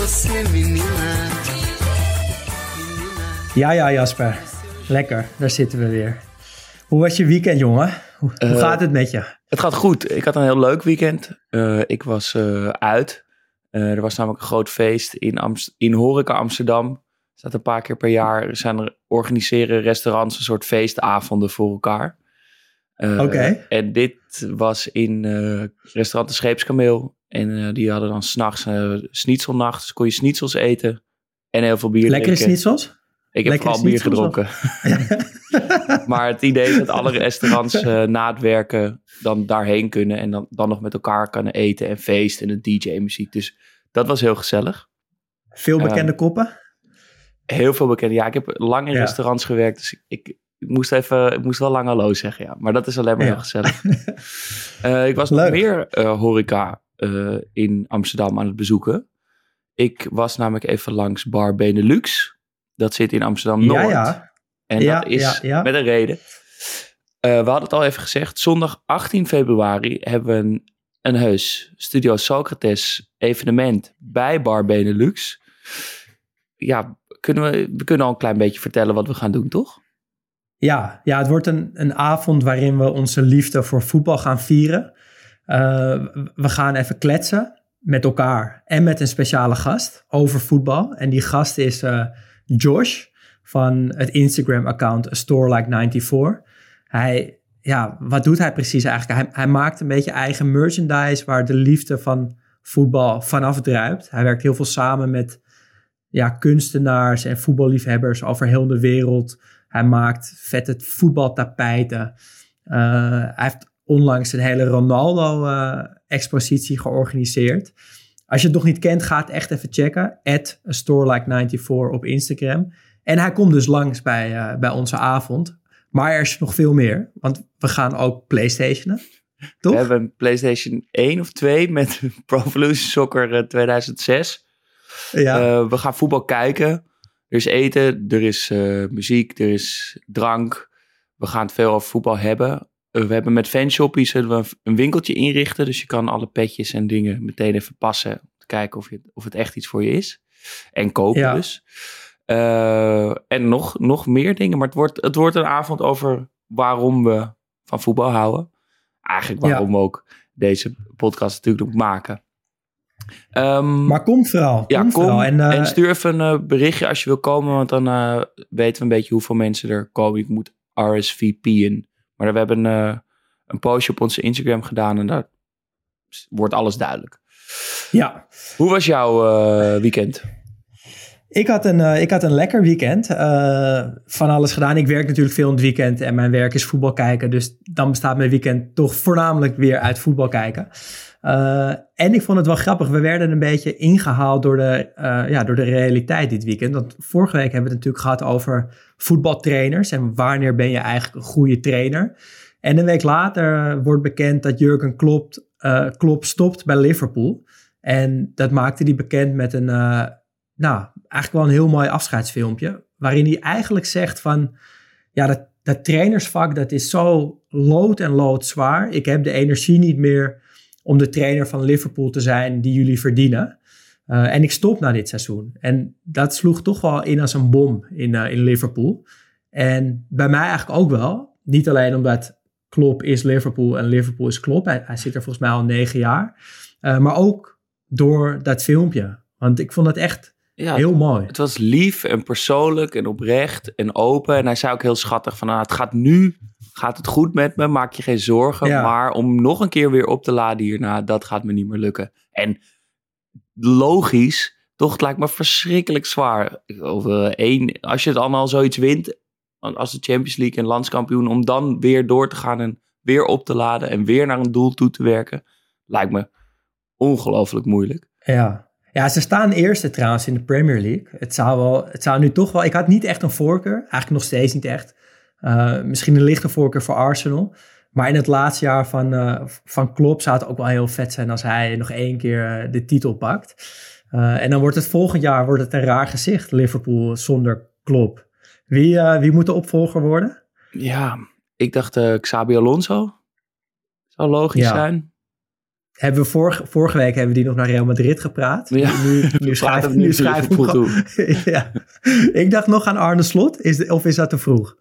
Você, menina. Ja, ja, Jasper. Lekker, daar zitten we weer. Hoe was je weekend, jongen? Hoe, Eh, gaat het met je? Het gaat goed. Ik had een heel leuk weekend. Eh, ik was eh, uit. Eh, er was namelijk een groot feest in, Amst in Horeca Amsterdam. Er staat een paar keer per jaar. Zijn er, organiseren restaurants een soort feestavonden voor elkaar. Eh, Oké. En dit was in eh, restaurant De Scheepskameel. En eh, die hadden dan s'nachts uh, schnitzelnacht. Dus kon je schnitzels eten. En heel veel bier Lekkere drinken. schnitzels? Ik heb Lekkere vooral bier gedronken. maar het idee is dat alle restaurants eh, na het werken dan daarheen kunnen. En dan, dan nog met elkaar kunnen eten en feesten en een DJ-muziek. Dus dat was heel gezellig. Veel Ja. bekende koppen? Heel veel bekend. Ja, ik heb lang in Ja. restaurants gewerkt. Dus ik, ik, ik moest even, ik moest wel lang hallo zeggen. Ja. Maar dat is alleen maar Ja. heel gezellig. Eh, ik was nog meer eh, horeca eh, in Amsterdam aan het bezoeken. Ik was namelijk even langs Bar Benelux. Dat zit in Amsterdam-Noord. Ja, ja. En Ja, dat is met een reden. Eh, we hadden het al even gezegd. Zondag 18 februari hebben we een, een heus Studio Socrates evenement bij Bar Benelux. Ja, kunnen we, we kunnen al een klein beetje vertellen wat we gaan doen, toch? Ja, ja, het wordt een, een avond waarin we onze liefde voor voetbal gaan vieren. Eh, we gaan even kletsen met elkaar en met een speciale gast over voetbal. En die gast is eh, Josh van het Instagram-account Store Like 94. Hij, ja, wat doet hij precies eigenlijk? Hij, hij maakt een beetje eigen merchandise waar de liefde van voetbal vanaf druipt. Hij werkt heel veel samen met ja, kunstenaars en voetballiefhebbers over heel de wereld. Hij maakt vette voetbaltapijten. Eh, hij heeft onlangs een hele Ronaldo-expositie georganiseerd. Als je het nog niet kent, ga het echt even checken. At a store like 94 op Instagram. En hij komt dus langs bij, eh, bij onze avond. Maar er is nog veel meer, want we gaan ook PlayStationen. Toch? We hebben een PlayStation 1 of 2 met Pro Evolution Soccer eh, 2006. ja. Eh, we gaan voetbal kijken. Er is eten, er is eh, muziek, er is drank. We gaan het veel over voetbal hebben. Eh, we hebben met Fanshoppie zullen we een- winkeltje inrichten. Dus je kan alle petjes en dingen meteen even passen. Om te kijken of, je, of het echt iets voor je is. En kopen Ja. dus. Eh, en nog, nog meer dingen. Maar het wordt, het wordt een avond over waarom we van voetbal houden. Eigenlijk waarom we ook deze podcast natuurlijk ook maken. Ehm, maar kom vooral. ja, kom vooral. En, en, eh, stuur even een eh, berichtje als je wil komen, want dan eh, weten we een beetje hoeveel mensen er komen. Ik moet RSVP'en. Maar we hebben eh, een postje op onze Instagram gedaan en daar wordt alles duidelijk. ja, Hoe was jouw eh, weekend? Ik had een, eh, ik had een lekker weekend. Van alles gedaan. Ik werk natuurlijk veel in het weekend en mijn werk is voetbal kijken. Dus dan bestaat mijn weekend toch voornamelijk weer uit voetbal kijken. En ik vond het wel grappig. We werden een beetje ingehaald door de, ja, door de realiteit dit weekend. Want vorige week hebben we het natuurlijk gehad over voetbaltrainers. En wanneer ben je eigenlijk een goede trainer? En een week later wordt bekend dat Jurgen Klopp, eh, Klopp stopt bij Liverpool. En dat maakte hij bekend met een, eh, nou, eigenlijk wel een heel mooi afscheidsfilmpje. Waarin hij eigenlijk zegt van, ja, dat, dat trainersvak, dat is zo lood en loodzwaar. Ik heb de energie niet meer om de trainer van Liverpool te zijn die jullie verdienen. Eh, en ik stop na dit seizoen. En dat sloeg toch wel in als een bom in, eh, in Liverpool. En bij mij eigenlijk ook wel. Niet alleen omdat Klopp is Liverpool en Liverpool is Klopp. Hij, hij zit er volgens mij al negen jaar. Eh, maar ook door dat filmpje. Want ik vond het echt Ja, heel mooi. Het was lief en persoonlijk en oprecht en open. En hij zei ook heel schattig van, nou, het gaat nu, gaat het goed met me, maak je geen zorgen. Ja. Maar om nog een keer weer op te laden hierna, dat gaat me niet meer lukken. En logisch, toch, lijkt me verschrikkelijk zwaar. Over één, als je het allemaal zoiets wint, als de Champions League en landskampioen, om dan weer door te gaan en weer op te laden en weer naar een doel toe te werken, lijkt me ongelooflijk moeilijk. Ja. ja, ze staan eerste trouwens in de Premier League. Het zou, wel, het zou nu toch wel... Ik had niet echt een voorkeur. Eigenlijk nog steeds niet echt. Eh, misschien een lichte voorkeur voor Arsenal. Maar in het laatste jaar van, eh van Klopp zou het ook wel heel vet zijn... als hij nog één keer eh, de titel pakt. Eh, en dan wordt het volgend jaar wordt het een raar gezicht. Liverpool zonder Klopp. Wie, wie moet de opvolger worden? Ja, ik dacht Xabi Alonso. Zou logisch Ja. zijn. Hebben we vorige, vorige week hebben we die nog naar Real Madrid gepraat. Ja. Nu, nu Praat schrijf, hem nu schrijf gewoon- ja. Ik dacht nog aan Arne Slot. Is, de- of is dat te vroeg?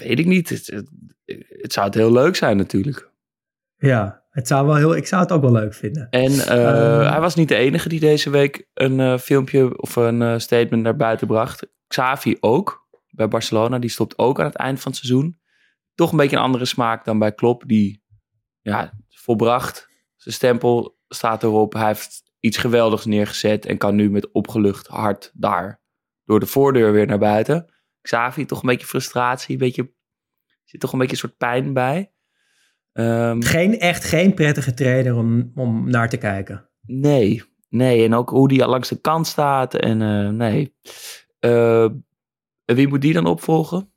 Weet ik niet. Het, het, het zou het heel leuk zijn natuurlijk. Ja, het zou wel heel, ik zou het ook wel leuk vinden. En eh, Ehm. hij was niet de enige die deze week een eh, filmpje of een eh, statement naar buiten bracht. Xavi ook, bij Barcelona. Die stopt ook aan het eind van het seizoen. Toch een beetje een andere smaak dan bij Klopp. Die ja, volbracht. Zijn stempel staat erop. Hij heeft iets geweldigs neergezet. En kan nu met opgelucht hart daar door de voordeur weer naar buiten. Xavi toch een beetje frustratie. Een beetje, er zit toch een beetje een soort pijn bij. Ehm, Geen, echt geen prettige trainer om, om naar te kijken. Nee, nee. En ook hoe die langs de kant staat. En eh, nee. Eh, wie moet die dan opvolgen?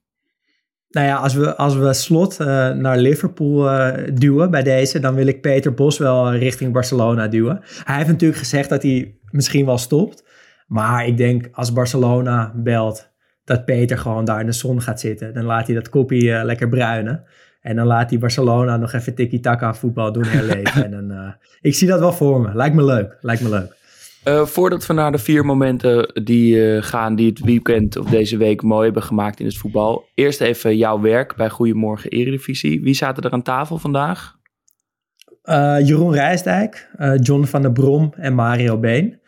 Nou ja, als we, als we slot eh, naar Liverpool eh, duwen bij deze, dan wil ik Peter Bos wel richting Barcelona duwen. Hij heeft natuurlijk gezegd dat hij misschien wel stopt. Maar ik denk als Barcelona belt dat Peter gewoon daar in de zon gaat zitten. Dan laat hij dat koppie eh, lekker bruinen. En dan laat hij Barcelona nog even tiki-taka voetbal doen herleven. en dan, eh, ik zie dat wel voor me. Lijkt me leuk. Lijkt me leuk. Eh, voordat we naar de vier momenten die eh, gaan die het weekend of deze week mooi hebben gemaakt in het voetbal. Eerst even jouw werk bij Goedemorgen Eredivisie. Wie zaten er aan tafel vandaag? Eh, Jeroen Rijsdijk, eh, John van der Brom en Mario Been.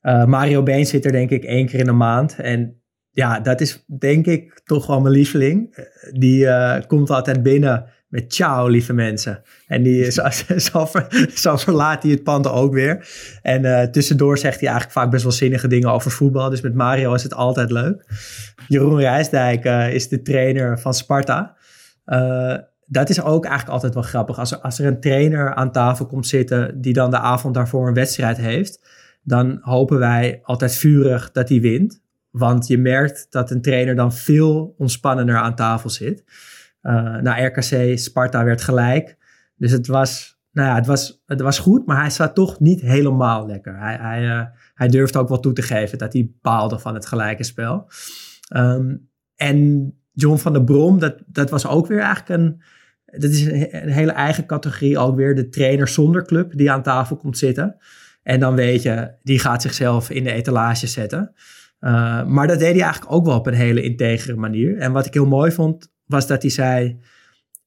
Eh, Mario Been zit er denk ik één keer in de maand. En ja, dat is denk ik toch wel mijn lieveling. Eh, Die eh, komt altijd binnen met ciao, lieve mensen. En die, zo, zo, ver- zo verlaat hij het pand ook weer. En eh, tussendoor zegt hij eigenlijk vaak best wel zinnige dingen over voetbal. Dus met Mario is het altijd leuk. Jeroen Rijsdijk is de trainer van Sparta. Dat is ook eigenlijk altijd wel grappig. Als als er een trainer aan tafel komt zitten die dan de avond daarvoor een wedstrijd heeft, dan hopen wij altijd vurig dat hij wint. Want je merkt dat een trainer dan veel ontspannender aan tafel zit. Eh na RKC, Sparta werd gelijk. Dus het was, nou ja, het was, het was goed, maar hij zat toch niet helemaal lekker. Hij, hij, eh, hij durfde ook wel toe te geven dat hij baalde van het gelijke spel. Ehm, en John van der Brom, dat, dat was ook weer eigenlijk een, dat is een, een hele eigen categorie ook weer. De trainer zonder club die aan tafel komt zitten. En dan weet je, die gaat zichzelf in de etalage zetten. Uh, maar dat deed hij eigenlijk ook wel op een hele integere manier. En wat ik heel mooi vond, was dat hij zei...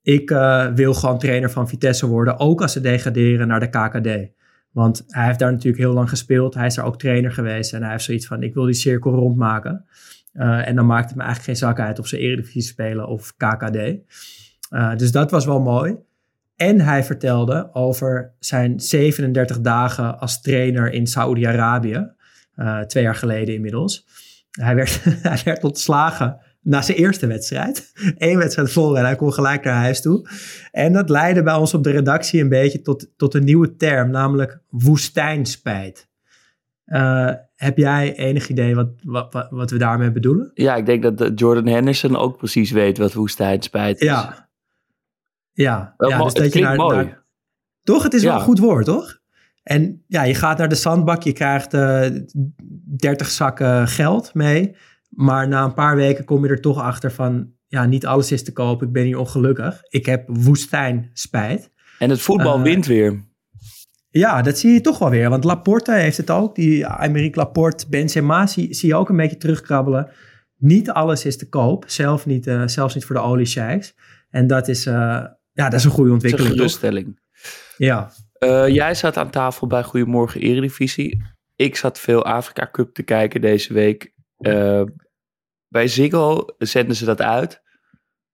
ik uh, wil gewoon trainer van Vitesse worden, ook als ze degraderen naar de KKD. Want hij heeft daar natuurlijk heel lang gespeeld. Hij is daar ook trainer geweest. En hij heeft zoiets van, ik wil die cirkel rondmaken. Uh, en dan maakt het me eigenlijk geen zak uit of ze Eredivisie spelen of KKD. Dus dat was wel mooi. En hij vertelde over zijn 37 dagen als trainer in Saoedi-Arabië. Uh, twee jaar geleden inmiddels. Hij werd, hij werd ontslagen na zijn eerste wedstrijd. Eén wedstrijd vol en hij kon gelijk naar huis toe. En dat leidde bij ons op de redactie een beetje tot, tot een nieuwe term, namelijk woestijnspijt. Uh, heb jij enig idee wat, wat, wat we daarmee bedoelen? Ja, ik denk dat Jordan Henderson ook precies weet wat woestijnspijt is. Ja, ja, wel, ja dus dat je naar, mooi. Naar, toch? Het is ja. wel een goed woord, toch? En ja, je gaat naar de zandbak, je krijgt uh, 30 zakken geld mee. Maar na een paar weken kom je er toch achter van... ja, niet alles is te koop, ik ben hier ongelukkig. Ik heb woestijn spijt. En het voetbal uh, wint weer. Ja, dat zie je toch wel weer. Want Laporte heeft het ook. Die Amerik Laporte, Benzema, zie, zie je ook een beetje terugkrabbelen. Niet alles is te koop. Zelf niet, uh, zelfs niet voor de oliesheiks. En dat is, ja, dat is een goede ontwikkeling. Dat is een geruststelling. Ja. Eh, jij zat aan tafel bij Goedemorgen Eredivisie. Ik zat veel Afrika Cup te kijken deze week. Uh, bij Ziggo zenden ze dat uit.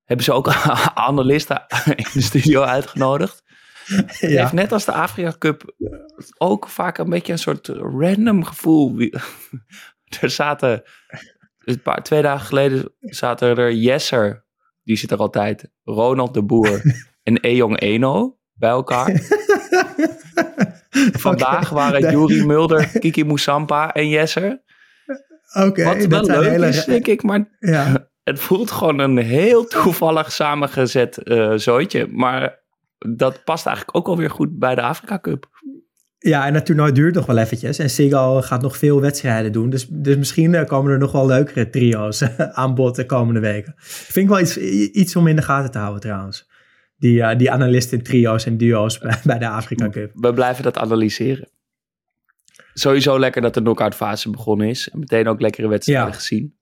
Hebben ze ook analisten in de studio uitgenodigd. Het heeft net als de Afrika Cup ook vaak een beetje een soort random gevoel. er zaten, een paar, twee dagen geleden zaten er Jesser, die zit er altijd, Ronald de Boer en Ejong Eno bij elkaar. Vandaag waren. Juri Mulder, Kiki Moussampa en Jesser. Oké, Wat wel leuk hele... is, denk ik, maar ja. het voelt gewoon een heel toevallig samengezet uh, zooitje. Maar dat past eigenlijk ook alweer goed bij de Afrika Cup. Ja, en het toernooi duurt nog wel eventjes. En Seagal gaat nog veel wedstrijden doen. Dus, dus misschien komen er nog wel leukere trio's aan bod de komende weken. Vind ik wel iets, iets om in de gaten te houden trouwens. Die, uh, die analisten, trio's en duo's bij, bij de Afrika Cup. We blijven dat analyseren. Sowieso lekker dat de knockout fase begonnen is. En meteen ook lekkere wedstrijden ja. gezien.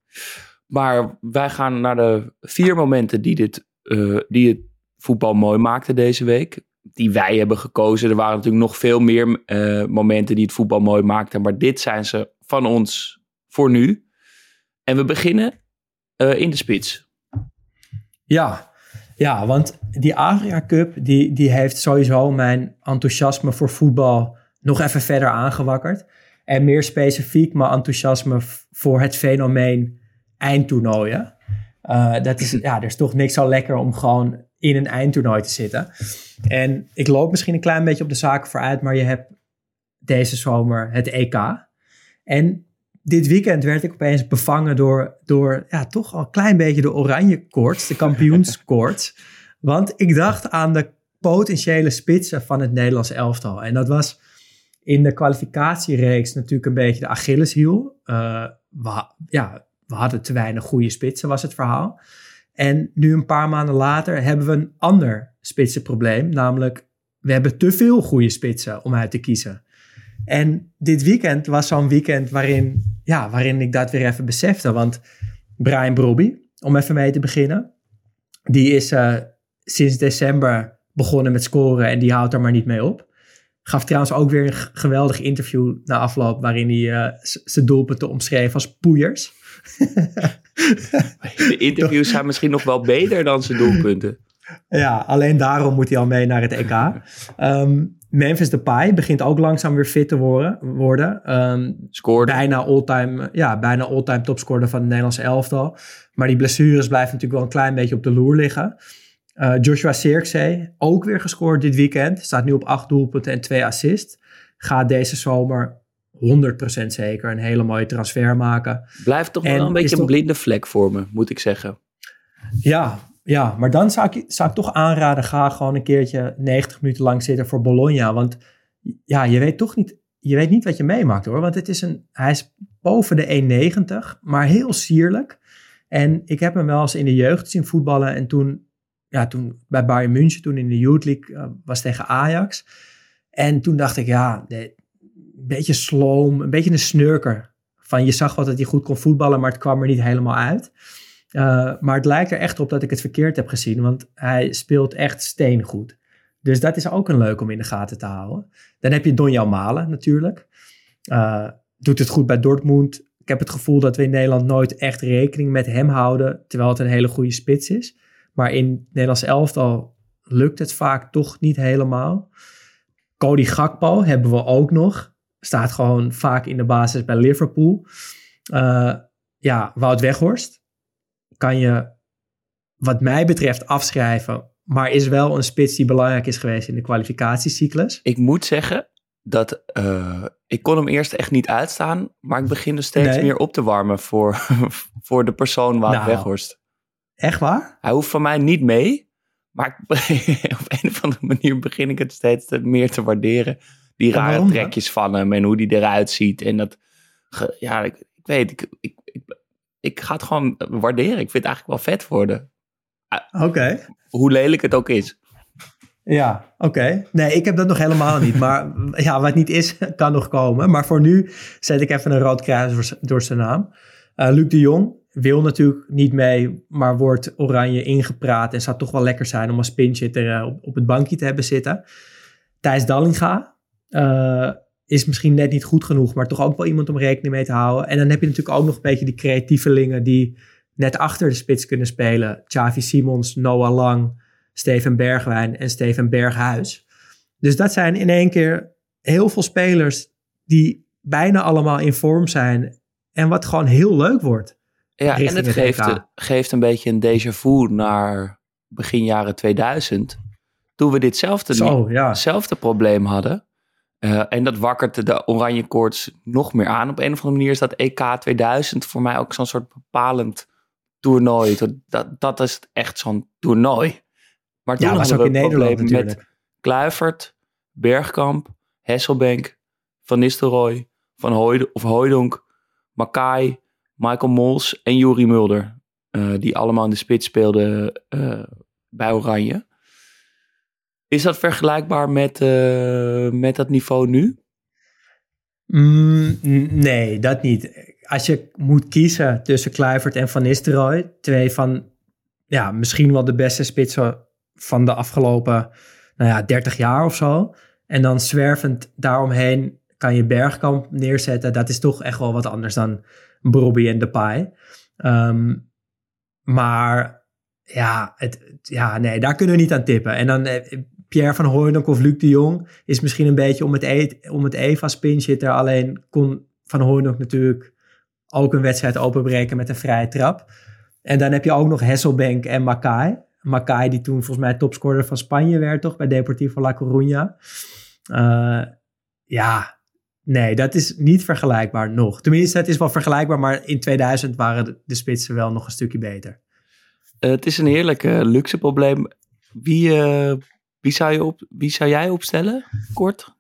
Maar wij gaan naar de vier momenten die, dit, uh, die het voetbal mooi maakten deze week. Die wij hebben gekozen. Er waren natuurlijk nog veel meer uh, momenten die het voetbal mooi maakten. Maar dit zijn ze van ons voor nu. En we beginnen uh, in de spits. Ja, ja want die Adria Cup die, die heeft sowieso mijn enthousiasme voor voetbal nog even verder aangewakkerd. En meer specifiek mijn enthousiasme voor het fenomeen eindtoernooien. Uh, dat is, ja, er is toch niks zo lekker om gewoon in een eindtoernooi te zitten. En ik loop misschien een klein beetje op de zaken vooruit, maar je hebt deze zomer het EK. En dit weekend werd ik opeens bevangen door, door ja, toch al een klein beetje de oranje koorts, de kampioenskoorts. Want ik dacht aan de potentiële spitsen van het Nederlands elftal. En dat was in de kwalificatiereeks natuurlijk een beetje de Achilleshiel. Uh, we, ja, we hadden te weinig goede spitsen, was het verhaal. En nu een paar maanden later hebben we een ander spitsenprobleem. Namelijk, we hebben te veel goede spitsen om uit te kiezen. En dit weekend was zo'n weekend waarin, ja, waarin ik dat weer even besefte. Want Brian Brobby, om even mee te beginnen, die is uh, sinds december begonnen met scoren en die houdt er maar niet mee op. Gaf trouwens ook weer een geweldig interview na afloop waarin hij uh, zijn doelpunten omschreef als poeiers. De interviews zijn misschien nog wel beter dan zijn doelpunten. Ja, alleen daarom moet hij al mee naar het EK. Um, Memphis Depay begint ook langzaam weer fit te worden. worden. Um, Scoorde. Bijna all-time ja, bijna all topscorer van het Nederlandse elftal. Maar die blessures blijven natuurlijk wel een klein beetje op de loer liggen. Uh, Joshua Sirkzee, ook weer gescoord dit weekend. Staat nu op acht doelpunten en twee assists. Gaat deze zomer 100% zeker een hele mooie transfer maken. Blijft toch wel een beetje een blinde vlek voor me, moet ik zeggen. Ja, ja maar dan zou ik, zou toch aanraden, ga gewoon een keertje 90 minuten lang zitten voor Bologna. Want ja, je weet toch niet, je weet niet wat je meemaakt hoor. Want het is een, hij is boven de 1,90, maar heel sierlijk. En ik heb hem wel eens in de jeugd zien voetballen. En toen, ja, toen bij Bayern München, toen in de Youth League, uh, was tegen Ajax. En toen dacht ik, ja, beetje sloom, een beetje een snurker. Van je zag wat dat hij goed kon voetballen, maar het kwam er niet helemaal uit. Uh, maar het lijkt er echt op dat ik het verkeerd heb gezien, want hij speelt echt steengoed. Dus dat is ook een leuk om in de gaten te houden. Dan heb je Donjan Malen natuurlijk. Uh, doet het goed bij Dortmund. Ik heb het gevoel dat we in Nederland nooit echt rekening met hem houden, terwijl het een hele goede spits is. Maar in Nederlands elftal lukt het vaak toch niet helemaal. Cody Gakpo hebben we ook nog. Staat gewoon vaak in de basis bij Liverpool. Uh, ja, Wout Weghorst kan je wat mij betreft afschrijven. Maar is wel een spits die belangrijk is geweest in de kwalificatiecyclus. Ik moet zeggen dat uh, ik kon hem eerst echt niet uitstaan. Maar ik begin er steeds nee. meer op te warmen voor, voor de persoon Wout nou, Weghorst. Echt waar? Hij hoeft van mij niet mee. Maar op een of andere manier begin ik het steeds meer te waarderen die rare trekjes van hem en hoe die eruit ziet. En dat, ja, ik, ik weet, ik, ik, ik, ga het gewoon waarderen. Ik vind het eigenlijk wel vet worden. Oké. Okay. Hoe lelijk het ook is. Ja, oké. Nee, ik heb dat nog helemaal niet. Maar ja, wat niet is, kan nog komen. Maar voor nu zet ik even een rood kruis door zijn naam. Uh, Luc de Jong wil natuurlijk niet mee, maar wordt oranje ingepraat. En zou toch wel lekker zijn om als pinchitter uh, op, op het bankje te hebben zitten. Thijs Dallinga uh, is misschien net niet goed genoeg, maar toch ook wel iemand om rekening mee te houden. En dan heb je natuurlijk ook nog een beetje die creatievelingen die net achter de spits kunnen spelen. Xavi Simons, Noah Lang, Steven Bergwijn en Steven Berghuis. Dus dat zijn in één keer heel veel spelers die bijna allemaal in vorm zijn. En wat gewoon heel leuk wordt. Ja, en het, geeft, geeft een beetje een déjà vu naar begin jaren 2000. Toen we ditzelfde, Zo, ja. probleem hadden. Uh, en dat wakkert de oranje koorts nog meer aan. Op een of andere manier is dat EK 2000 voor mij ook zo'n soort bepalend toernooi. Dat, dat is echt zo'n toernooi. Maar toen ja, was ook in Nederland natuurlijk. met Kluivert, Bergkamp, Hesselbank, Van Nistelrooy, Van Hooyd of Hooydonk, Makai, Michael Mols en Juri Mulder. Uh, die allemaal in de spits speelden uh, bij Oranje. Is dat vergelijkbaar met, uh, met dat niveau nu? Mm, nee, dat niet. Als je moet kiezen tussen Kluivert en Van Nistelrooy, twee van ja, misschien wel de beste spitsen van de afgelopen nou ja, 30 jaar of zo. En dan zwervend daaromheen kan je Bergkamp neerzetten. Dat is toch echt wel wat anders dan Bobby en Depay. Um, maar ja, het, ja, nee, daar kunnen we niet aan tippen. En dan eh, Pierre van Hooydonk of Luc de Jong is misschien een beetje om het, e om het Alleen kon Van Hooydonk natuurlijk ook een wedstrijd openbreken met een vrije trap. En dan heb je ook nog Hesselbank en Makai. Makai die toen volgens mij topscorer van Spanje werd toch bij Deportivo La Coruña. Uh, ja, nee, dat is niet vergelijkbaar nog. Tenminste, het is wel vergelijkbaar, maar in 2000 waren de, spitsen wel nog een stukje beter. Uh, het is een heerlijk luxe probleem. Wie, wie, zou je op, wie zou jij opstellen, kort?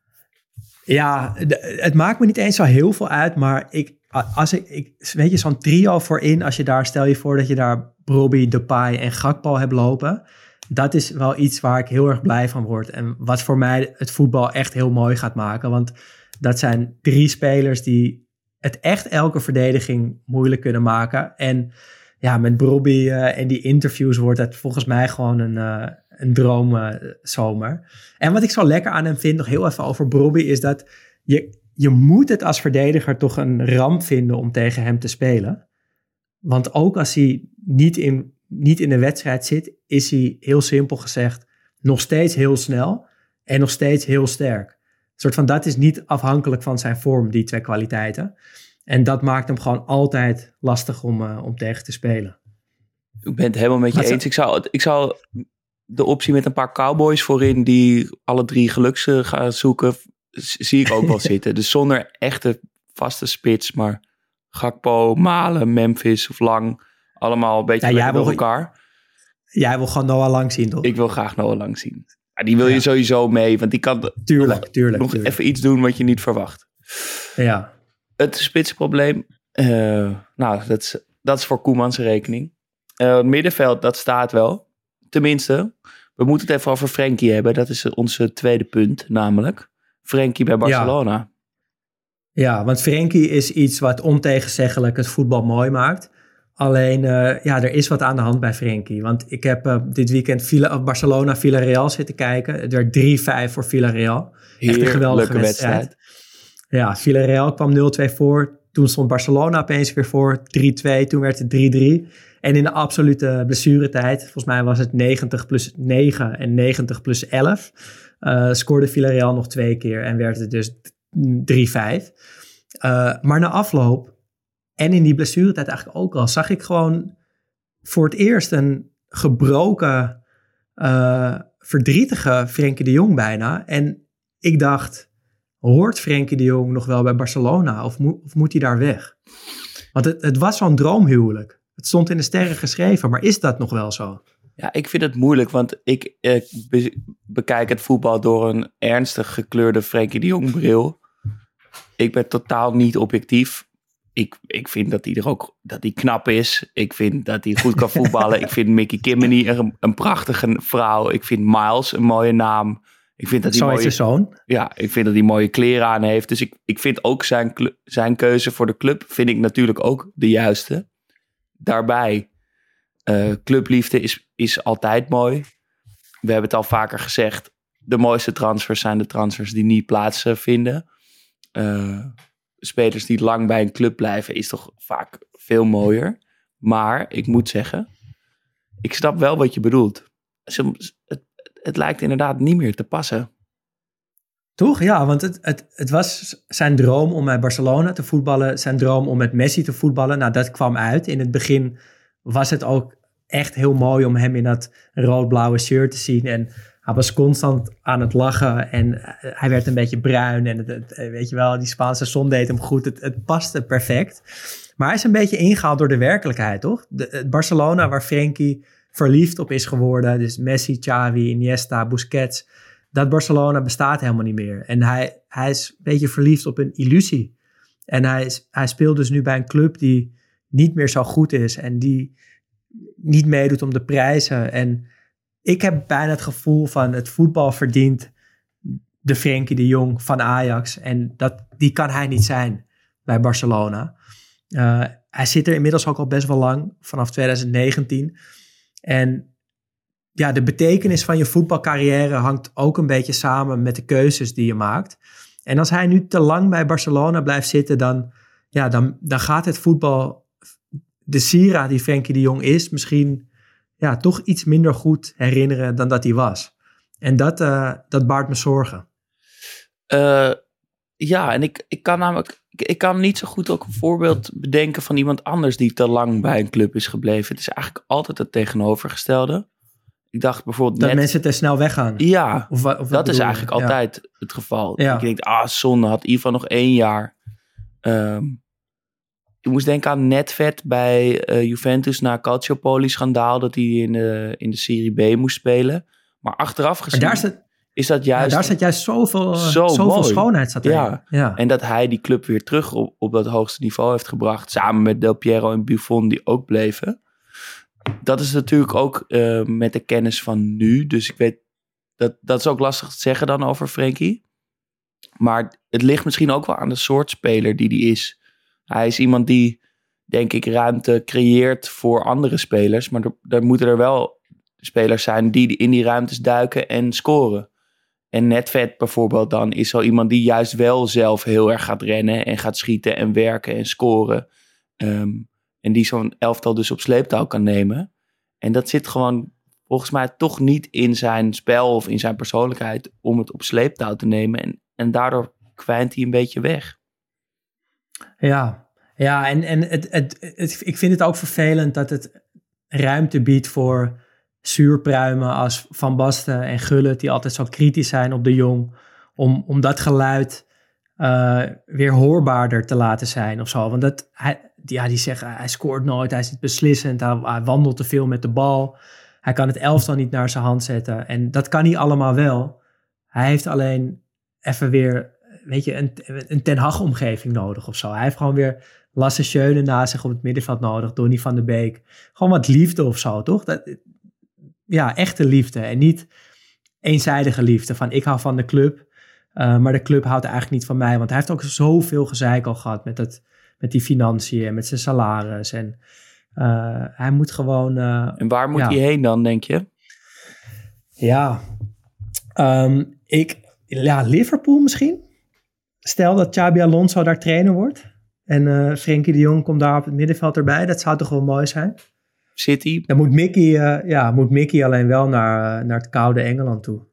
Ja, het maakt me niet eens zo heel veel uit, maar ik, als ik, weet je, zo'n trio voorin, als je daar, stel je voor dat je daar Broby, Depay en Gakpo hebt lopen. Dat is wel iets waar ik heel erg blij van word. En wat voor mij het voetbal echt heel mooi gaat maken. Want dat zijn drie spelers die het echt elke verdediging moeilijk kunnen maken. En ja, met Broby uh, en die interviews wordt het volgens mij gewoon een, uh, een droomzomer. en wat ik zo lekker aan hem vind, nog heel even over Broby, is dat je, je moet het als verdediger toch een ramp vinden om tegen hem te spelen. Want ook als hij niet in, niet in de wedstrijd zit, is hij heel simpel gezegd nog steeds heel snel en nog steeds heel sterk. Een soort van dat is niet afhankelijk van zijn vorm, die twee kwaliteiten. En dat maakt hem gewoon altijd lastig om, uh, om tegen te spelen. Ik ben het helemaal met je eens. Ik zou, ik zou de optie met een paar cowboys voorin die alle drie geluks gaan zoeken, zie ik ook wel zitten. Dus zonder echte vaste spits, maar Gakpo, Malen, Memphis of Lang. Allemaal een beetje ja, door elkaar. Jij wil gewoon Noah Lang zien, toch? Ik wil graag Noah Lang zien. Ja, die wil je sowieso mee, want die kan tuurlijk, nog, tuurlijk, nog even iets doen wat je niet verwacht. Ja. Het spitsprobleem, uh, nou, dat is, dat is voor Koemans rekening. Uh, het middenveld, dat staat wel. Tenminste, we moeten het even over Frenkie hebben. Dat is onze tweede punt, namelijk Frenkie bij Barcelona. Ja. Ja, want Frenkie is iets wat ontegenzeggelijk het voetbal mooi maakt. Alleen, uh, ja, er is wat aan de hand bij Frenkie. Want ik heb uh, dit weekend Villa, Barcelona Villarreal zitten kijken. Het werd 3-5 voor Villarreal. Echt een geweldige wedstrijd. wedstrijd. Ja, Villarreal kwam 0-2 voor. Toen stond Barcelona opeens weer voor 3-2. Toen werd het 3-3. En in de absolute blessuretijd, volgens mij was het 90 plus 9 en 90 plus 11, uh, scoorde Villarreal nog twee keer en werd het dus 3-5. Uh, maar na afloop en in die blessuretijd eigenlijk ook al, zag ik gewoon voor het eerst een gebroken, uh, verdrietige Frenkie de Jong bijna. En ik dacht, hoort Frenkie de Jong nog wel bij Barcelona of, of moet hij daar weg? Want het, het was zo'n droomhuwelijk. Het stond in de sterren geschreven, maar is dat nog wel zo? Ja, ik vind het moeilijk, want ik eh, bekijk het voetbal door een ernstig gekleurde Frenkie de Jong bril ik ben totaal niet objectief. Ik, ik vind dat hij er ook dat hij knap is. Ik vind dat hij goed kan voetballen. ik vind Mickey Kimmeny een, een prachtige vrouw. Ik vind Miles een mooie naam. Ik vind dat hij mooie, zoon. Ja, ik vind dat hij mooie kleren aan heeft. Dus ik, ik vind ook zijn, zijn keuze voor de club vind ik natuurlijk ook de juiste. Daarbij, uh, clubliefde is, is altijd mooi. We hebben het al vaker gezegd. de mooiste transfers zijn de transfers die niet plaatsvinden. Uh, spelers die lang bij een club blijven is toch vaak veel mooier. Maar ik moet zeggen, ik snap wel wat je bedoelt. Het, het lijkt inderdaad niet meer te passen. Toch? Ja, want het, het, het was zijn droom om bij Barcelona te voetballen. Zijn droom om met Messi te voetballen. Nou, dat kwam uit. In het begin was het ook echt heel mooi om hem in dat rood-blauwe shirt te zien. En hij was constant aan het lachen en eh, hij werd een beetje bruin. En het, eh, weet je wel, die Spaanse zon deed hem goed. Het, het paste perfect. Maar hij is een beetje ingehaald door de werkelijkheid, toch? De, Barcelona waar Frenkie verliefd op is geworden. Dus Messi, Xavi, Iniesta, Busquets. Dat Barcelona bestaat helemaal niet meer. En hij, hij is een beetje verliefd op een illusie. En hij, hij speelt dus nu bij een club die niet meer zo goed is. En die niet meedoet om de prijzen. En ik heb bijna het gevoel van het voetbal verdient de Frenkie de Jong van Ajax. En dat, die kan hij niet zijn bij Barcelona. Uh, hij zit er inmiddels ook al best wel lang, vanaf 2019. En ja, de betekenis van je voetbalcarrière hangt ook een beetje samen met de keuzes die je maakt. En als hij nu te lang bij Barcelona blijft zitten, dan, ja, dan, dan gaat het voetbal, de Sira die Frenkie de Jong is, misschien ja, toch iets minder goed herinneren dan dat hij was. En dat, uh, dat baart me zorgen. Uh, ja, en ik, ik kan namelijk ik, kan niet zo goed ook een voorbeeld bedenken van iemand anders die te lang bij een club is gebleven. Het is eigenlijk altijd het tegenovergestelde. Ik dacht bijvoorbeeld dat mensen te snel weggaan. Ja, of, of dat is eigenlijk altijd het geval. Ik denk, ah, zonde, had Ivan nog één jaar. Um, ik moest denken aan Netvet bij uh, Juventus na Calciopoli-schandaal... dat hij in de, in de Serie B moest spelen. Maar achteraf gezien... daar is is dat juist... Ja, daar zit juist zoveel, zo zoveel schoonheid zat ja. ja. En dat hij die club weer terug op, op dat hoogste niveau heeft gebracht. Samen met Del Piero en Buffon die ook bleven. Dat is natuurlijk ook uh, met de kennis van nu. Dus ik weet, dat, dat is ook lastig te zeggen dan over Frenkie. Maar het ligt misschien ook wel aan de soort speler die hij is. Hij is iemand die, denk ik, ruimte creëert voor andere spelers. Maar er, moeten er wel spelers zijn die in die ruimtes duiken en scoren. En Netvet bijvoorbeeld dan is zo iemand die juist wel zelf heel erg gaat rennen en gaat schieten en werken en scoren. Ehm, en die zo'n elftal dus op sleeptouw kan nemen. En dat zit gewoon volgens mij toch niet in zijn spel of in zijn persoonlijkheid om het op sleeptouw te nemen. En, en daardoor kwijnt hij een beetje weg. Ja, ja en, en het, het, ik vind het ook vervelend dat het ruimte biedt voor zuurpruimen als Van Basten en Gullit, die altijd zo kritisch zijn op de Jong, om, om dat geluid uh, weer hoorbaarder te laten zijn of zo. Want dat, hij, ja, die zeggen, hij scoort nooit, hij is niet beslissend, hij, wandelt te veel met de bal, hij kan het elftal niet naar zijn hand zetten. En dat kan hij allemaal wel. Hij heeft alleen even weer, weet je, een, een Ten Hag-omgeving nodig of zo. Hij heeft gewoon weer Lasse Schöne naast zich op het middenveld nodig, Donny van de Beek. Gewoon wat liefde of zo, toch? Dat, ja, echte liefde en niet eenzijdige liefde. Van ik hou van de club, uh, maar de club houdt eigenlijk niet van mij. Want hij heeft ook zoveel gezeik al gehad met, het, met die financiën en met zijn salaris. En uh, hij moet gewoon... Uh, en waar moet hij heen dan, denk je? Ja, um, ik, ja, Liverpool misschien. Stel dat Xabi Alonso daar trainer wordt. En uh, Frenkie de Jong komt daar op het middenveld erbij. Dat zou toch wel mooi zijn? City. Dan moet Mickey, uh, ja, moet Mickey alleen wel naar, uh, naar het koude Engeland toe.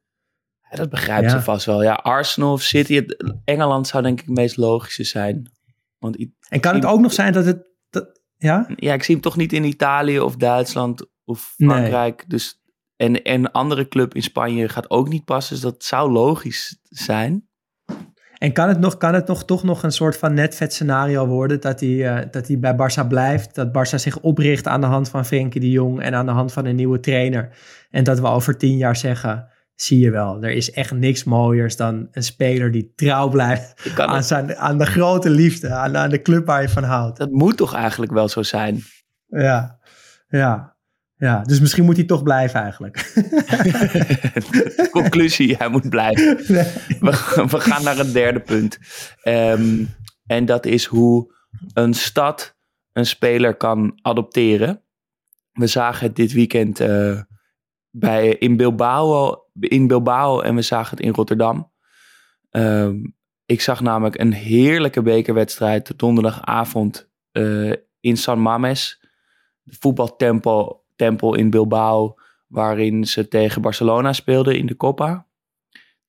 Ja, dat begrijpt ja. ze vast wel. Ja, Arsenal of City, het, Engeland zou denk ik het meest logische zijn. Want en kan het ook nog zijn dat het... Dat, ja? ja, ik zie hem toch niet in Italië of Duitsland of Frankrijk. Nee. Dus, en, en een andere club in Spanje gaat ook niet passen. Dus dat zou logisch zijn. En kan het, nog, kan het nog, toch nog een soort van netvet scenario worden dat hij, uh, dat hij bij Barça blijft? Dat Barça zich opricht aan de hand van Frenkie de Jong en aan de hand van een nieuwe trainer. En dat we over tien jaar zeggen, zie je wel, er is echt niks mooiers dan een speler die trouw blijft aan, zijn, aan de grote liefde, aan, aan de club waar je van houdt. Dat moet toch eigenlijk wel zo zijn? Ja, ja. Ja, dus misschien moet hij toch blijven eigenlijk. Conclusie, hij moet blijven. We, we, gaan naar het derde punt. Um, en dat is hoe een stad een speler kan adopteren. We zagen het dit weekend uh, bij, in Bilbao in Bilbao en we zagen het in Rotterdam. Ehm, ik zag namelijk een heerlijke bekerwedstrijd donderdagavond uh, in San Mames. De voetbaltempel tempel in Bilbao, waarin ze tegen Barcelona speelden in de Copa.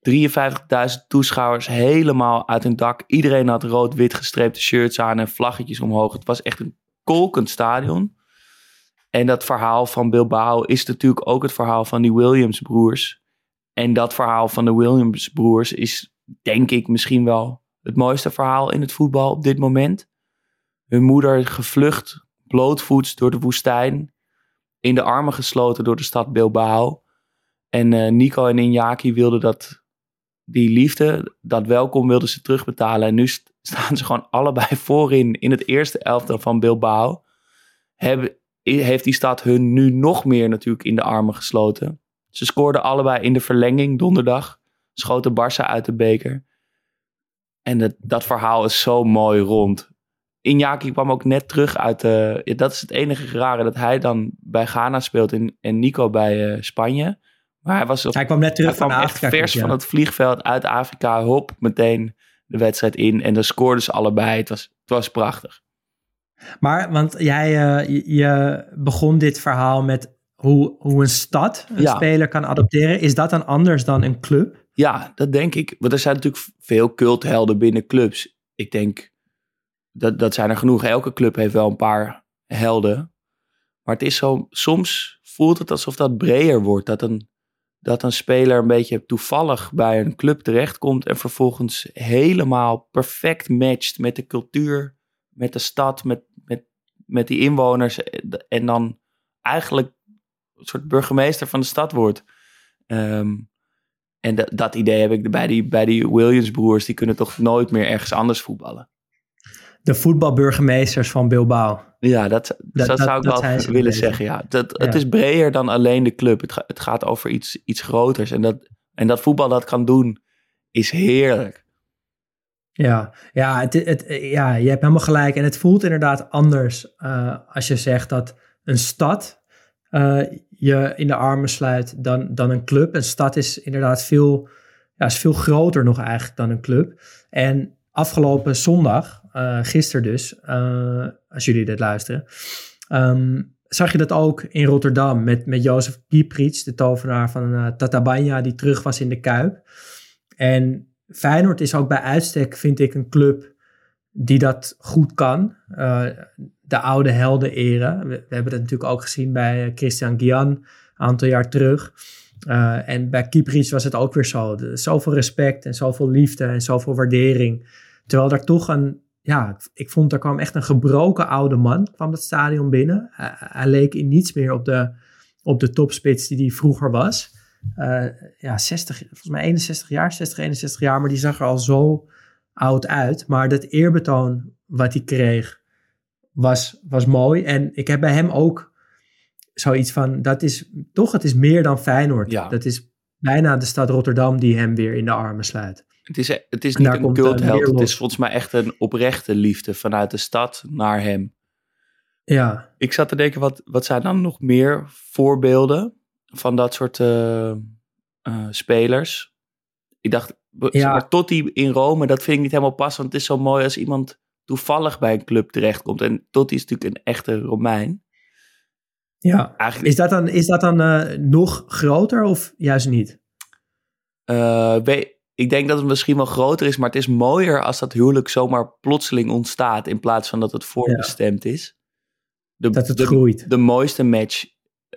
53.000 toeschouwers helemaal uit hun dak. Iedereen had rood-wit gestreepte shirts aan en vlaggetjes omhoog. Het was echt een kolkend stadion. En dat verhaal van Bilbao is natuurlijk ook het verhaal van die Williams broers. En dat verhaal van de Williams broers is denk ik misschien wel het mooiste verhaal in het voetbal op dit moment. Hun moeder gevlucht, blootvoets door de woestijn, in de armen gesloten door de stad Bilbao. En uh, Nico en Iñaki wilden dat, die liefde, dat welkom wilden ze terugbetalen. En nu staan ze gewoon allebei voorin in het eerste elftal van Bilbao. Hebben, heeft die stad hun nu nog meer natuurlijk in de armen gesloten. Ze scoorden allebei in de verlenging donderdag. Schoten Barça uit de beker. En dat verhaal is zo mooi rond. Iñaki kwam ook net terug uit de... Ja, dat is het enige rare dat hij dan bij Ghana speelt en, en Nico bij uh, Spanje. Maar hij, was hij kwam net terug van Afrika. vers van het vliegveld uit Afrika. Hop, meteen de wedstrijd in. En dan scoorden ze allebei. Het was, het was prachtig. Maar, want jij uh, je begon dit verhaal met hoe, hoe een stad een speler kan adopteren. Is dat dan anders dan een club? Ja, dat denk ik. Want er zijn natuurlijk veel culthelden binnen clubs. Ik denk, dat, dat zijn er genoeg. Elke club heeft wel een paar helden. Maar het is zo, soms voelt het alsof dat breder wordt. Dat een, dat een speler een beetje toevallig bij een club terechtkomt en vervolgens helemaal perfect matcht met de cultuur, met de stad, met, met, met die inwoners. En dan eigenlijk een soort burgemeester van de stad wordt. Ehm, en dat, dat idee heb ik bij die, bij die Williams-broers. Die kunnen toch nooit meer ergens anders voetballen. De voetbalburgemeesters van Bilbao. Ja, dat, dat, zou ik wel willen zeggen. Ja. Dat, Het is breder dan alleen de club. Het, het gaat over iets, iets groters. En dat, en dat voetbal dat kan doen, is heerlijk. Ja, ja, het, het, ja, je hebt helemaal gelijk. En het voelt inderdaad anders uh, als je zegt dat een stad uh, je in de armen sluit dan, dan een club. Een stad is inderdaad veel, ja, is veel groter nog eigenlijk dan een club. En afgelopen zondag, uh, gisteren dus, uh, als jullie dit luisteren, um, zag je dat ook in Rotterdam met, met Jozef Kieprits, de tovenaar van uh, Tatabanya, die terug was in de Kuip. En Feyenoord is ook bij uitstek, vind ik, een club die dat goed kan. De oude helden eren. We, hebben dat natuurlijk ook gezien bij Christian Guian een aantal jaar terug. En bij Kieprits was het ook weer zo. Zoveel respect en zoveel liefde en zoveel waardering. Terwijl er toch een, ja, ik vond er kwam echt een gebroken oude man kwam dat stadion binnen. Uh, hij leek in niets meer op de, op de topspits die hij vroeger was. Uh, ja, 60, volgens mij 61 jaar, 60, 61 jaar, maar die zag er al zo oud uit. Maar dat eerbetoon wat hij kreeg, was, was mooi. En ik heb bij hem ook zoiets van, dat is toch, het is meer dan Feyenoord. Ja. Dat is bijna de stad Rotterdam die hem weer in de armen sluit. Het is, het is niet een cultheld, het is volgens mij echt een oprechte liefde vanuit de stad naar hem. Ja. Ik zat te denken, wat, wat zijn dan nog meer voorbeelden van dat soort uh, uh, spelers? Ik dacht, ja. maar Totti in Rome, dat vind ik niet helemaal pas, want het is zo mooi als iemand toevallig bij een club terechtkomt. En Totti is natuurlijk een echte Romein. Ja, Eigenlijk, is dat dan, is dat dan uh, nog groter of juist niet? Uh, ik denk dat het misschien wel groter is, maar het is mooier als dat huwelijk zomaar plotseling ontstaat in plaats van dat het voorbestemd ja. is. De, dat het de, groeit. De mooiste match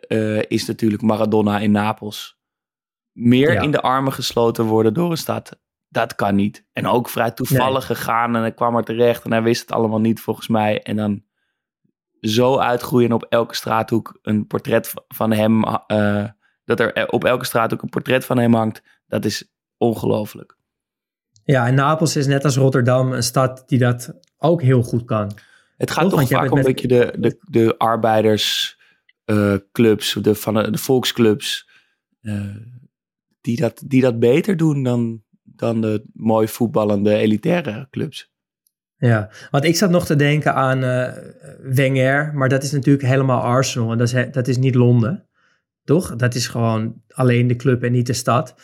uh, is natuurlijk Maradona in Napels. Meer ja. in de armen gesloten worden door een stad dat kan niet. En ook vrij toevallig nee. gegaan en hij kwam er terecht en hij wist het allemaal niet volgens mij. En dan zo uitgroeien op elke straathoek een portret van hem, uh, dat er op elke straathoek een portret van hem hangt, dat is ongelooflijk. Ja, en Napels is net als Rotterdam een stad die dat ook heel goed kan. Het gaat toch, toch vaak om een beetje de, de, de arbeidersclubs, uh, de, van de, de volksclubs, uh, die, dat, die dat beter doen dan, dan de mooi voetballende elitaire clubs. Ja, want ik zat nog te denken aan uh, Wenger, maar dat is natuurlijk helemaal Arsenal en dat is, dat is niet Londen. Toch? Dat is gewoon alleen de club en niet de stad.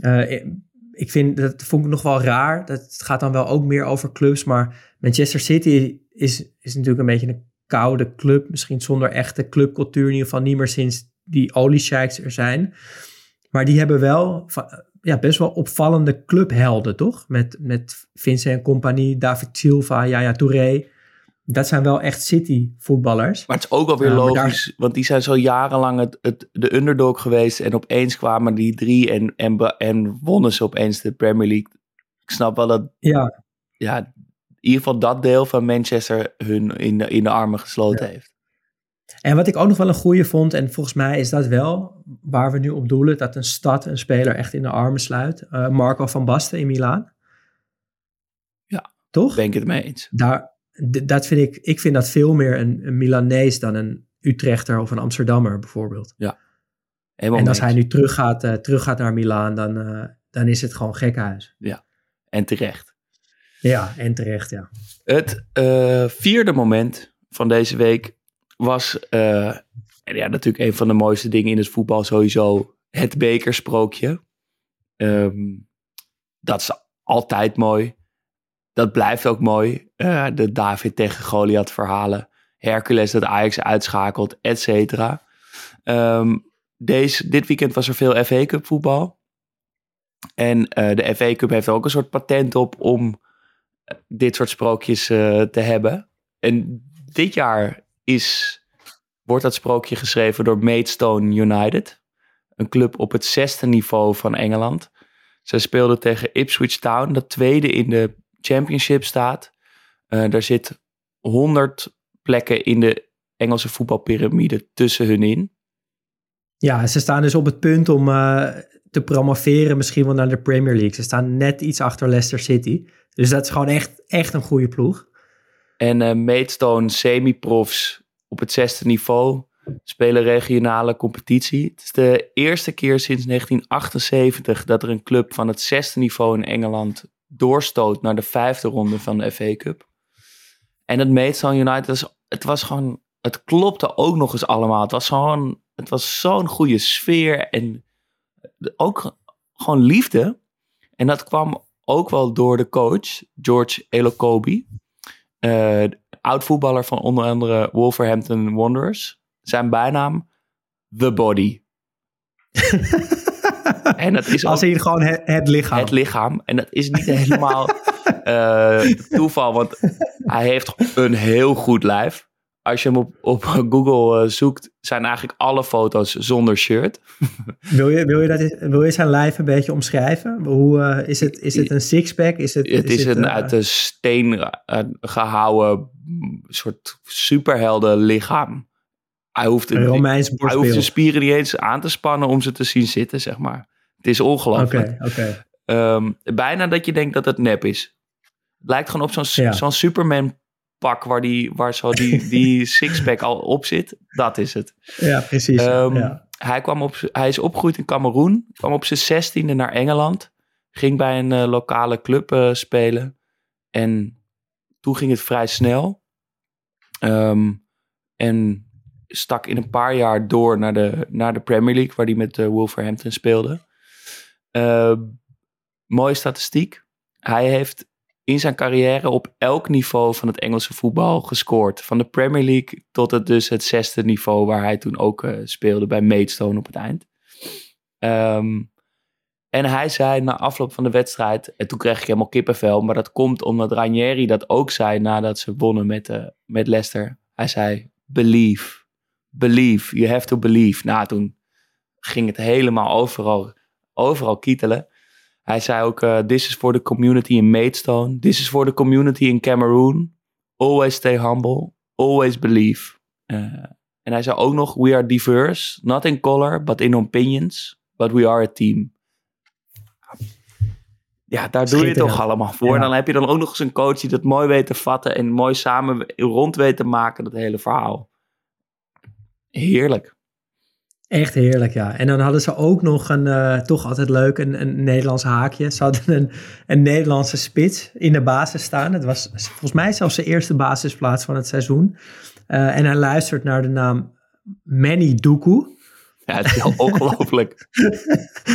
Uh, ik vind, dat vond ik nog wel raar. Dat gaat dan wel ook meer over clubs. Maar Manchester City is, is natuurlijk een beetje een koude club. Misschien zonder echte clubcultuur. In ieder geval niet meer sinds die oliesheiks er zijn. Maar die hebben wel ja, best wel opvallende clubhelden, toch? Met, met Vincent en compagnie, David Silva, Yaya Touré. Dat zijn wel echt City-voetballers. Maar het is ook alweer logisch, want die zijn zo jarenlang het, het, de underdog geweest. En opeens kwamen die drie en, en, en wonnen ze opeens de Premier League. Ik snap wel dat, ja. Ja, in ieder geval dat deel van Manchester hun in de, in de armen gesloten heeft. En wat ik ook nog wel een goede vond, en volgens mij is dat wel waar we nu op doelen, dat een stad een speler echt in de armen sluit. Uh, Marco van Basten in Milaan. Ja, toch? Ben ik het mee eens. Daar, dat vind ik, ik vind dat veel meer een, een Milanees dan een Utrechter of een Amsterdammer bijvoorbeeld. Ja. en als hij nu teruggaat, uh, teruggaat naar Milaan, dan, uh, dan is het gewoon gekhuis. Ja, en terecht. Ja, en terecht, ja. Het uh, vierde moment van deze week was en ja, natuurlijk een van de mooiste dingen in het voetbal sowieso het bekersprookje. Um, dat is altijd mooi. Dat blijft ook mooi. Uh, de David tegen Goliath verhalen. Hercules dat Ajax uitschakelt, et cetera. Um, deze, dit weekend was er veel FA Cup voetbal. En uh, de FA Cup heeft ook een soort patent op om dit soort sprookjes te hebben. En dit jaar is wordt dat sprookje geschreven door Maidstone United. Een club op het zesde niveau van Engeland. Zij speelden tegen Ipswich Town, dat tweede in de championship staat. Uh, daar zit 100 plekken in de Engelse voetbalpyramide tussen hun in. Ja, ze staan dus op het punt om uh, te promoveren misschien wel naar de Premier League. Ze staan net iets achter Leicester City. Dus dat is gewoon echt, echt een goede ploeg. En uh, Maidstone semi-profs op het zesde niveau, spelen regionale competitie. Het is de eerste keer sinds 1978 dat er een club van het zesde niveau in Engeland doorstoot naar de vijfde ronde van de FA Cup. En het Maidstone United, het was gewoon, het klopte ook nog eens allemaal. Het was gewoon, het was zo'n goede sfeer en ook gewoon liefde. En dat kwam ook wel door de coach, George Elokobi. Uh, oud-voetballer van onder andere Wolverhampton Wanderers. Zijn bijnaam, The Body. en dat is Als in gewoon het, lichaam. Het lichaam. En dat is niet helemaal uh, toeval, want hij heeft een heel goed lijf. Als je hem op, op Google uh, zoekt, zijn eigenlijk alle foto's zonder shirt. wil, je, wil, je dat, wil je zijn lijf een beetje omschrijven? Hoe, uh, is, het, is het een sixpack? Is het, het is, is het, een uit de steen gehouden soort superhelden lichaam. Hij hoeft, een Romeins hij hoeft zijn spieren niet eens aan te spannen om ze te zien zitten, zeg maar. Het is ongelooflijk. Oké, oké. Ehm, bijna dat je denkt dat het nep is. Het lijkt gewoon op zo'n ja. zo'n Superman pak waar, die, waar zo die, die sixpack al op zit. Dat is het. Ja, precies. Um, ja. Hij, kwam op, hij is opgegroeid in Cameroen. Kwam op zijn zestiende naar Engeland. Ging bij een uh, lokale club uh, spelen. En toen ging het vrij snel. Um, en stak in een paar jaar door naar de, naar de Premier League, waar hij met uh, Wolverhampton speelde. Uh, mooie statistiek. Hij heeft in zijn carrière op elk niveau van het Engelse voetbal gescoord. Van de Premier League tot het dus het zesde niveau waar hij toen ook uh, speelde bij Maidstone op het eind. Um, en hij zei na afloop van de wedstrijd, en toen kreeg ik helemaal kippenvel, maar dat komt omdat Ranieri dat ook zei nadat ze wonnen met, uh, met Leicester. Hij zei, believe, believe, you have to believe. Nou, toen ging het helemaal overal, overal kietelen. Hij zei ook, uh, this is for the community in Maidstone, this is for the community in Cameroon. Always stay humble, always believe. Uh, en hij zei ook nog, we are diverse, not in color, but in opinions, but we are a team. Ja, daar doe je het toch allemaal voor. En dan heb je dan ook nog eens een coach die dat mooi weet te vatten en mooi samen rond weet te maken, dat hele verhaal. Heerlijk. Echt heerlijk, ja. En dan hadden ze ook nog een, uh, toch altijd leuk, een, een Nederlands haakje. Ze hadden een, een Nederlandse spits in de basis staan. Het was volgens mij zelfs de eerste basisplaats van het seizoen. Uh, en hij luistert naar de naam Manny Doekoe. Ja, het is heel ongelooflijk.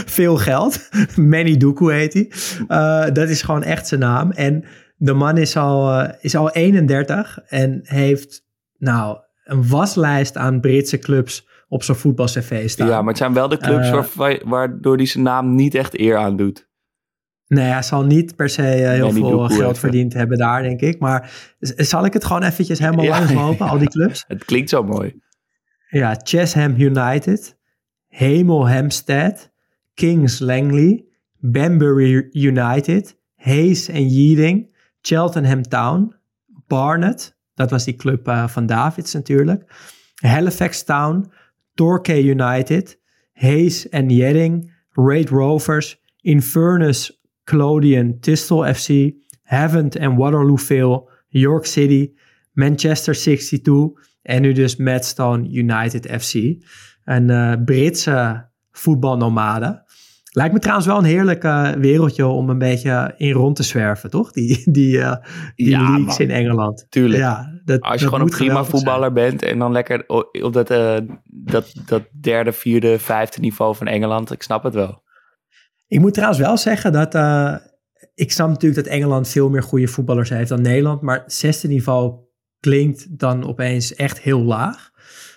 Veel geld. Manny Doku heet hij. Eh, dat is gewoon echt zijn naam. En de man is al, eh, is al 31 en heeft nou een waslijst aan Britse clubs op zijn voetbalcv staan. Ja, maar het zijn wel de clubs Eh, waar, waardoor hij zijn naam niet echt eer aan doet. Nee, hij zal niet per se eh, heel veel geld even. verdiend hebben daar, denk ik. Maar zal ik het gewoon eventjes helemaal Ja. langslopen, al die clubs? Het klinkt zo mooi. Ja, Chesham United, Hemel Hempstead, Kings Langley, Banbury United, Hayes en Yeading, Cheltenham Town, Barnet, dat was die club eh, van Davids natuurlijk, Halifax Town, Torquay United, Hayes en Yeading, Raid Rovers, Inverness, Clodion, Thistle FC, Havant en Waterlooville, York City, Manchester 62 en nu dus Maidstone United FC. Een eh, Britse voetbalnomade. Lijkt me trouwens wel een heerlijk eh, wereldje om een beetje in rond te zwerven, toch? Die, die, eh, die Ja, leagues man. in Engeland. Tuurlijk. Ja, dat, Als je dat gewoon een prima zijn. voetballer bent en dan lekker op dat, eh, dat, dat derde, vierde, vijfde niveau van Engeland, ik snap het wel. Ik moet trouwens wel zeggen dat... ik snap natuurlijk dat Engeland veel meer goede voetballers heeft dan Nederland. Maar het zesde niveau klinkt dan opeens echt heel laag.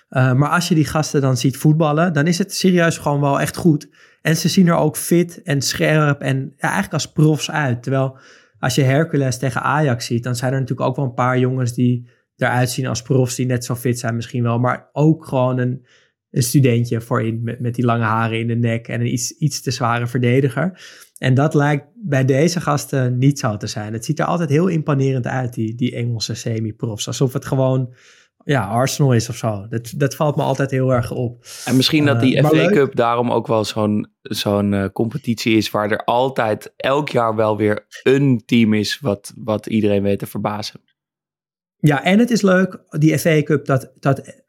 Maar als je die gasten dan ziet voetballen, dan is het serieus gewoon wel echt goed. En ze zien er ook fit en scherp en ja, eigenlijk als profs uit. Terwijl als je Hercules tegen Ajax ziet, dan zijn er natuurlijk ook wel een paar jongens die eruit zien als profs die net zo fit zijn misschien wel. Maar ook gewoon een, een studentje voorin met, met die lange haren in de nek en een iets, iets te zware verdediger. En dat lijkt bij deze gasten niet zo te zijn. Het ziet er altijd heel imponerend uit, die, die Engelse semi-profs. Alsof het gewoon ja, Arsenal is of zo. Dat, dat valt me altijd heel erg op. En misschien dat Eh, die FA leuk. Cup daarom ook wel zo'n zo'n eh, competitie is waar er altijd elk jaar wel weer een team is wat, wat iedereen weet te verbazen. Ja, en het is leuk, die FA Cup, dat, dat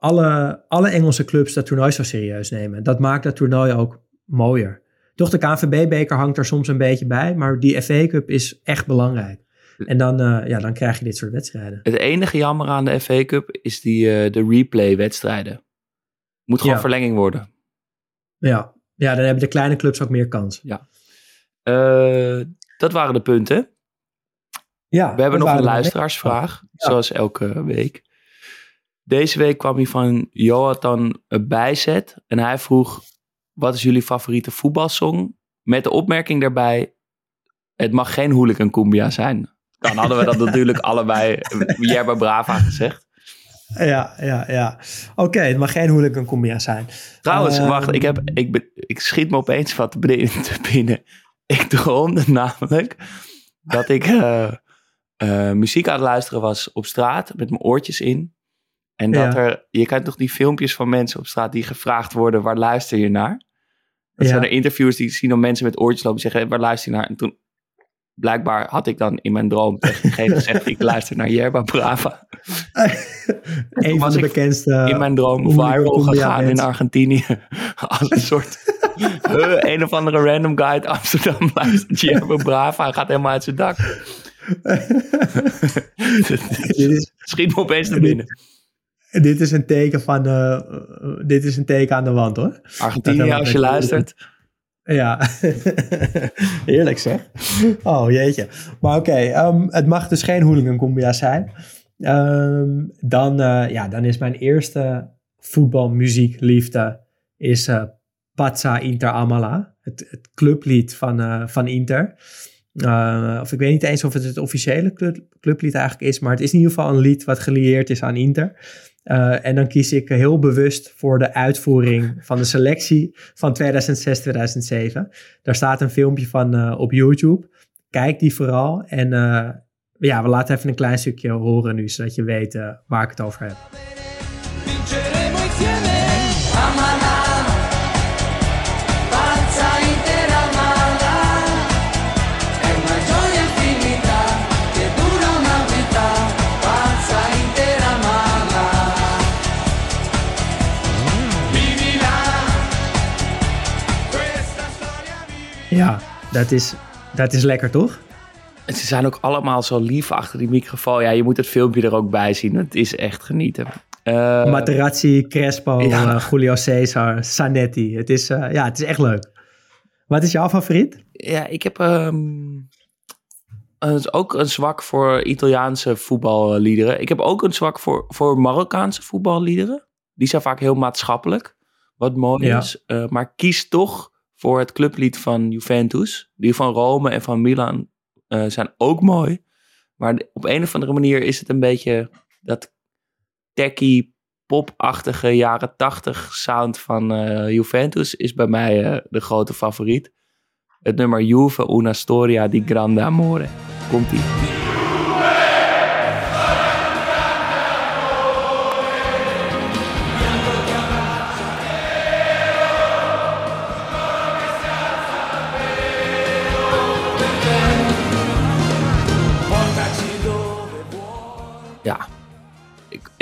alle, alle Engelse clubs dat toernooi zo serieus nemen. Dat maakt dat toernooi ook mooier. Toch, de KNVB-beker hangt er soms een beetje bij, maar die FA Cup is echt belangrijk. En dan, eh, ja, dan krijg je dit soort wedstrijden. Het enige jammer aan de FA Cup is die, eh, de replay-wedstrijden. Moet gewoon Ja. verlenging worden. Ja. ja, dan hebben de kleine clubs ook meer kans. Eh, dat waren de punten. Ja, We hebben nog een luisteraarsvraag, zoals elke week. Deze week kwam hij van Jonathan Bijzet. En hij vroeg, wat is jullie favoriete voetbalsong? Met de opmerking daarbij, het mag geen hooligan cumbia zijn. Dan hadden we dat natuurlijk allebei Jerba Brava gezegd. Ja, ja, ja. Oké, het mag geen hooligan cumbia zijn. Trouwens, Ehm, wacht, ik, heb, ik, ik schiet me opeens wat te binnen. Ik droomde namelijk dat ik eh, eh, muziek aan het luisteren was op straat met mijn oortjes in. En dat Ja. er, je kent toch die filmpjes van mensen op straat die gevraagd worden, waar luister je naar? Dat Ja. zijn er interviewers die zien dan mensen met oortjes lopen en zeggen, waar luister je naar? En toen, blijkbaar had ik dan in mijn droom tegen gezegd, ik luister naar Yerba Brava. een van de bekendste... in mijn droom viral gegaan in. Argentinië. Als een soort een of andere random guy uit Amsterdam luistert Jeremy Brava en gaat helemaal uit zijn dak. Schiet me opeens naar binnen. dit is een teken van... dit is een teken aan de wand, hoor. Argentinië, als je luistert. Ja, heerlijk zeg. Oh jeetje. Maar oké, ehm, het mag dus geen hooligan cumbia zijn. Ehm, dan, eh, ja, dan is mijn eerste voetbalmuziekliefde is eh Pazza Inter Amala. Het, het clublied van, eh, van Inter. Of ik weet niet eens of het het officiële club, clublied eigenlijk is, maar het is in ieder geval een lied wat gelieerd is aan Inter. Eh, en dan kies ik heel bewust voor de uitvoering van de selectie van 2006-2007. Daar staat een filmpje van eh, op YouTube. Kijk die vooral. En eh, ja, we laten even een klein stukje horen nu, zodat je weet waar ik het over heb. Dat is, dat is lekker toch? Ze zijn ook allemaal zo lief achter die microfoon. Ja, je moet het filmpje er ook bij zien. Het is echt genieten. Eh, Materazzi, Crespo, Ja. eh, Julio Cesar, Sanetti. Het is, eh, ja, het is echt leuk. Wat is jouw favoriet? ja, ik heb ehm, een- ook een zwak voor Italiaanse voetballiederen. Ik heb ook een zwak voor, voor Marokkaanse voetballiederen. Die zijn vaak heel maatschappelijk, wat mooi Ja. is. Maar kies toch voor het clublied van Juventus. Die van Rome en van Milan eh, zijn ook mooi. Maar op een of andere manier is het een beetje dat techie, popachtige jaren tachtig sound van eh, Juventus is bij mij eh, de grote favoriet. Het nummer Juve una storia di grande amore. Komt-ie.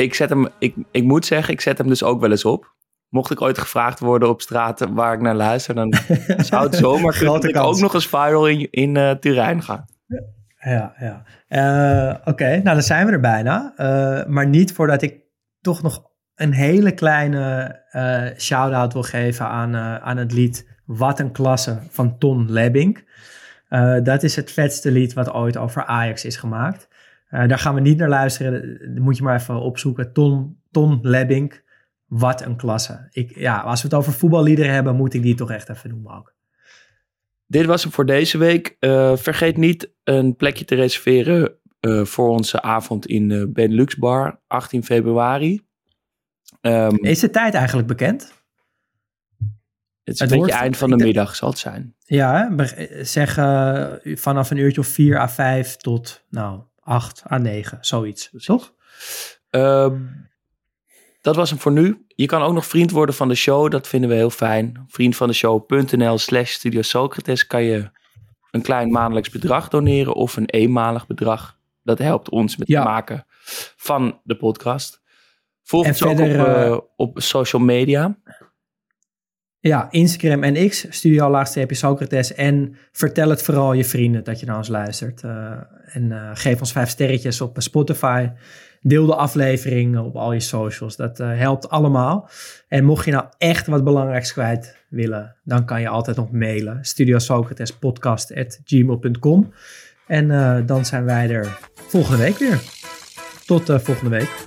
Ik, zet hem, ik, ik moet zeggen, ik zet hem dus ook wel eens op. Mocht ik ooit gevraagd worden op straat waar ik naar luister, dan zou het zomaar kunnen dat ik ook nog eens viral in, in eh, Turijn ga. Ja, ja. Eh, Oké, nou dan zijn we er bijna. Eh, maar niet voordat ik toch nog een hele kleine eh shout-out wil geven aan, aan het lied Wat een klasse van Ton Lebbink. Dat is het vetste lied wat ooit over Ajax is gemaakt. Eh, daar gaan we niet naar luisteren. Dat moet je maar even opzoeken. Ton, Ton Lebbink, wat een klasse. Ik, ja, als we het over voetballiederen hebben, moet ik die toch echt even noemen ook. Dit was hem voor deze week. Eh, vergeet niet een plekje te reserveren eh, voor onze avond in de Benelux Bar, 18 februari. Ehm, Is de tijd eigenlijk bekend? het is het een beetje eind van de middag, zal het zijn. Ja, zeg eh, vanaf een uurtje of 4 à 5 tot nou 8 à 9, zoiets. Toch? Ehm, dat was hem voor nu. Je kan ook nog vriend worden van de show. Dat vinden we heel fijn. Vriendvandeshow.nl slash Studio Socrates kan je een klein maandelijks bedrag doneren of een eenmalig bedrag. Dat helpt ons met Ja. het maken van de podcast. Volg En ons ook verder, op, eh, eh, op social media. Ja, Instagram en X, Studio Laagstreepje Socrates. En vertel het vooral je vrienden dat je naar ons luistert. Eh, en eh, geef ons vijf sterretjes op Spotify. Deel de aflevering op al je socials. Dat eh, helpt allemaal. En mocht je nou echt wat belangrijks kwijt willen, dan kan je altijd nog mailen. studiosocratespodcast.gmail.com En eh, dan zijn wij er volgende week weer. Tot eh, volgende week.